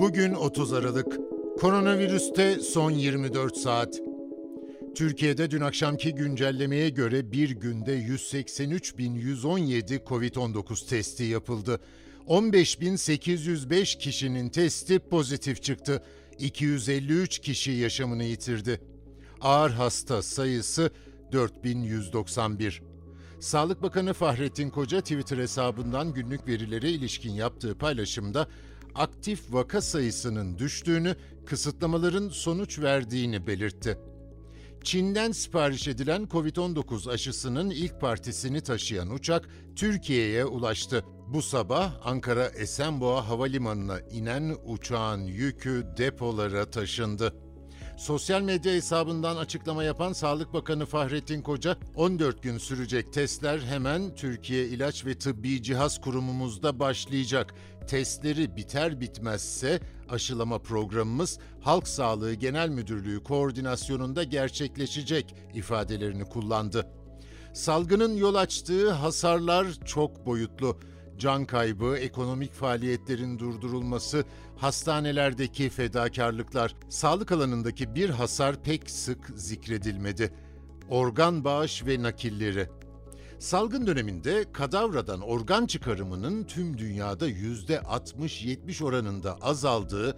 Bugün 30 Aralık. Koronavirüste son 24 saat. Türkiye'de dün akşamki güncellemeye göre bir günde 183.117 COVID-19 testi yapıldı. 15.805 kişinin testi pozitif çıktı. 253 kişi yaşamını yitirdi. Ağır hasta sayısı 4191. Sağlık Bakanı Fahrettin Koca Twitter hesabından günlük verilere ilişkin yaptığı paylaşımda aktif vaka sayısının düştüğünü, kısıtlamaların sonuç verdiğini belirtti. Çin'den sipariş edilen COVID-19 aşısının ilk partisini taşıyan uçak Türkiye'ye ulaştı. Bu sabah Ankara Esenboğa Havalimanı'na inen uçağın yükü depolara taşındı. Sosyal medya hesabından açıklama yapan Sağlık Bakanı Fahrettin Koca, 14 gün sürecek testler hemen Türkiye İlaç ve Tıbbi Cihaz Kurumumuzda başlayacak. Testleri biter bitmezse aşılama programımız Halk Sağlığı Genel Müdürlüğü koordinasyonunda gerçekleşecek ifadelerini kullandı. Salgının yol açtığı hasarlar çok boyutlu can kaybı, ekonomik faaliyetlerin durdurulması, hastanelerdeki fedakarlıklar, sağlık alanındaki bir hasar pek sık zikredilmedi. Organ bağış ve nakilleri. Salgın döneminde kadavradan organ çıkarımının tüm dünyada %60-70 oranında azaldığı,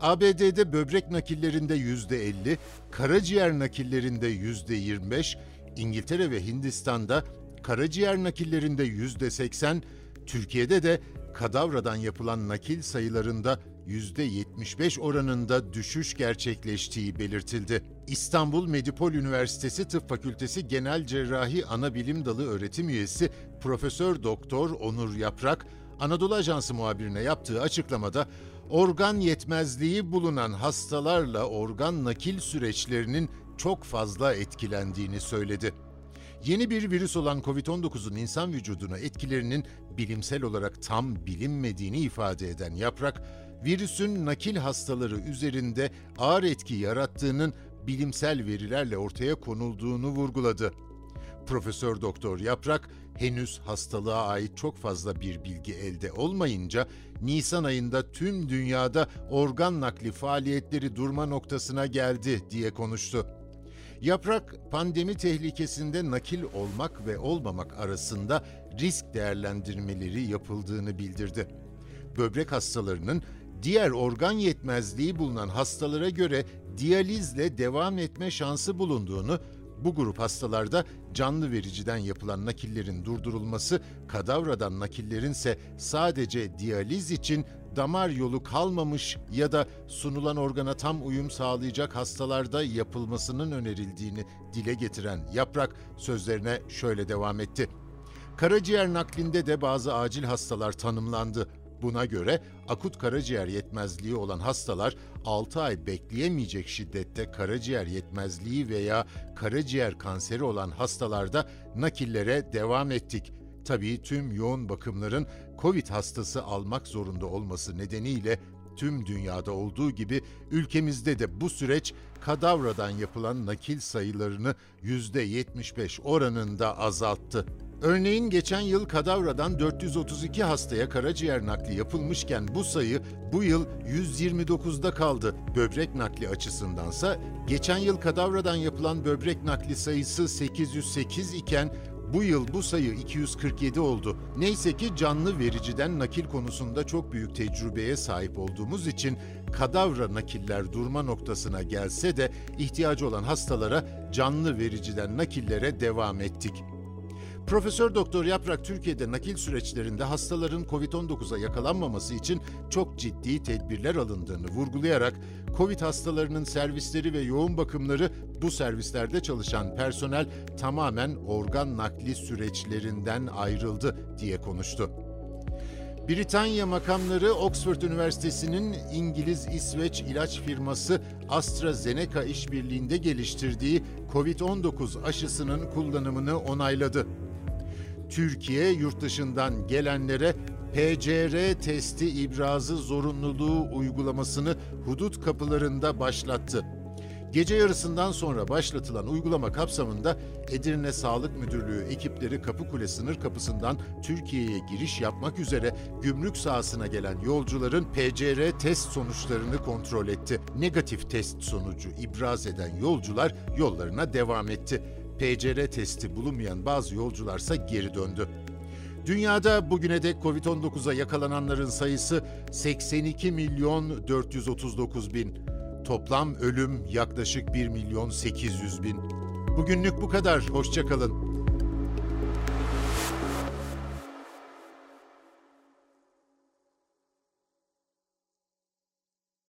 ABD'de böbrek nakillerinde %50, karaciğer nakillerinde %25, İngiltere ve Hindistan'da karaciğer nakillerinde %80, Türkiye'de de kadavradan yapılan nakil sayılarında %75 oranında düşüş gerçekleştiği belirtildi. İstanbul Medipol Üniversitesi Tıp Fakültesi Genel Cerrahi Anabilim Dalı öğretim üyesi Profesör Doktor Onur Yaprak, Anadolu Ajansı muhabirine yaptığı açıklamada organ yetmezliği bulunan hastalarla organ nakil süreçlerinin çok fazla etkilendiğini söyledi. Yeni bir virüs olan COVID-19'un insan vücuduna etkilerinin bilimsel olarak tam bilinmediğini ifade eden Yaprak, virüsün nakil hastaları üzerinde ağır etki yarattığının bilimsel verilerle ortaya konulduğunu vurguladı. Profesör Doktor Yaprak, henüz hastalığa ait çok fazla bir bilgi elde olmayınca Nisan ayında tüm dünyada organ nakli faaliyetleri durma noktasına geldi diye konuştu. Yaprak, pandemi tehlikesinde nakil olmak ve olmamak arasında risk değerlendirmeleri yapıldığını bildirdi. Böbrek hastalarının diğer organ yetmezliği bulunan hastalara göre diyalizle devam etme şansı bulunduğunu, bu grup hastalarda canlı vericiden yapılan nakillerin durdurulması, kadavradan nakillerin ise sadece diyaliz için damar yolu kalmamış ya da sunulan organa tam uyum sağlayacak hastalarda yapılmasının önerildiğini dile getiren Yaprak sözlerine şöyle devam etti. Karaciğer naklinde de bazı acil hastalar tanımlandı. Buna göre akut karaciğer yetmezliği olan hastalar 6 ay bekleyemeyecek şiddette karaciğer yetmezliği veya karaciğer kanseri olan hastalarda nakillere devam ettik. Tabii tüm yoğun bakımların COVID hastası almak zorunda olması nedeniyle tüm dünyada olduğu gibi ülkemizde de bu süreç kadavradan yapılan nakil sayılarını %75 oranında azalttı. Örneğin geçen yıl kadavradan 432 hastaya karaciğer nakli yapılmışken bu sayı bu yıl 129'da kaldı. Böbrek nakli açısındansa geçen yıl kadavradan yapılan böbrek nakli sayısı 808 iken bu yıl bu sayı 247 oldu. Neyse ki canlı vericiden nakil konusunda çok büyük tecrübeye sahip olduğumuz için kadavra nakiller durma noktasına gelse de ihtiyacı olan hastalara canlı vericiden nakillere devam ettik. Profesör Doktor Yaprak Türkiye'de nakil süreçlerinde hastaların COVID-19'a yakalanmaması için çok ciddi tedbirler alındığını vurgulayarak COVID hastalarının servisleri ve yoğun bakımları bu servislerde çalışan personel tamamen organ nakli süreçlerinden ayrıldı diye konuştu. Britanya makamları Oxford Üniversitesi'nin İngiliz-İsveç ilaç firması AstraZeneca işbirliğinde geliştirdiği COVID-19 aşısının kullanımını onayladı. Türkiye yurt dışından gelenlere PCR testi ibrazı zorunluluğu uygulamasını hudut kapılarında başlattı. Gece yarısından sonra başlatılan uygulama kapsamında Edirne Sağlık Müdürlüğü ekipleri Kapıkule sınır kapısından Türkiye'ye giriş yapmak üzere gümrük sahasına gelen yolcuların PCR test sonuçlarını kontrol etti. Negatif test sonucu ibraz eden yolcular yollarına devam etti. PCR testi bulunmayan bazı yolcularsa geri döndü. Dünyada bugüne dek Covid-19'a yakalananların sayısı 82 milyon 439 bin. Toplam ölüm yaklaşık 1 milyon 800 bin. Bugünlük bu kadar. Hoşçakalın.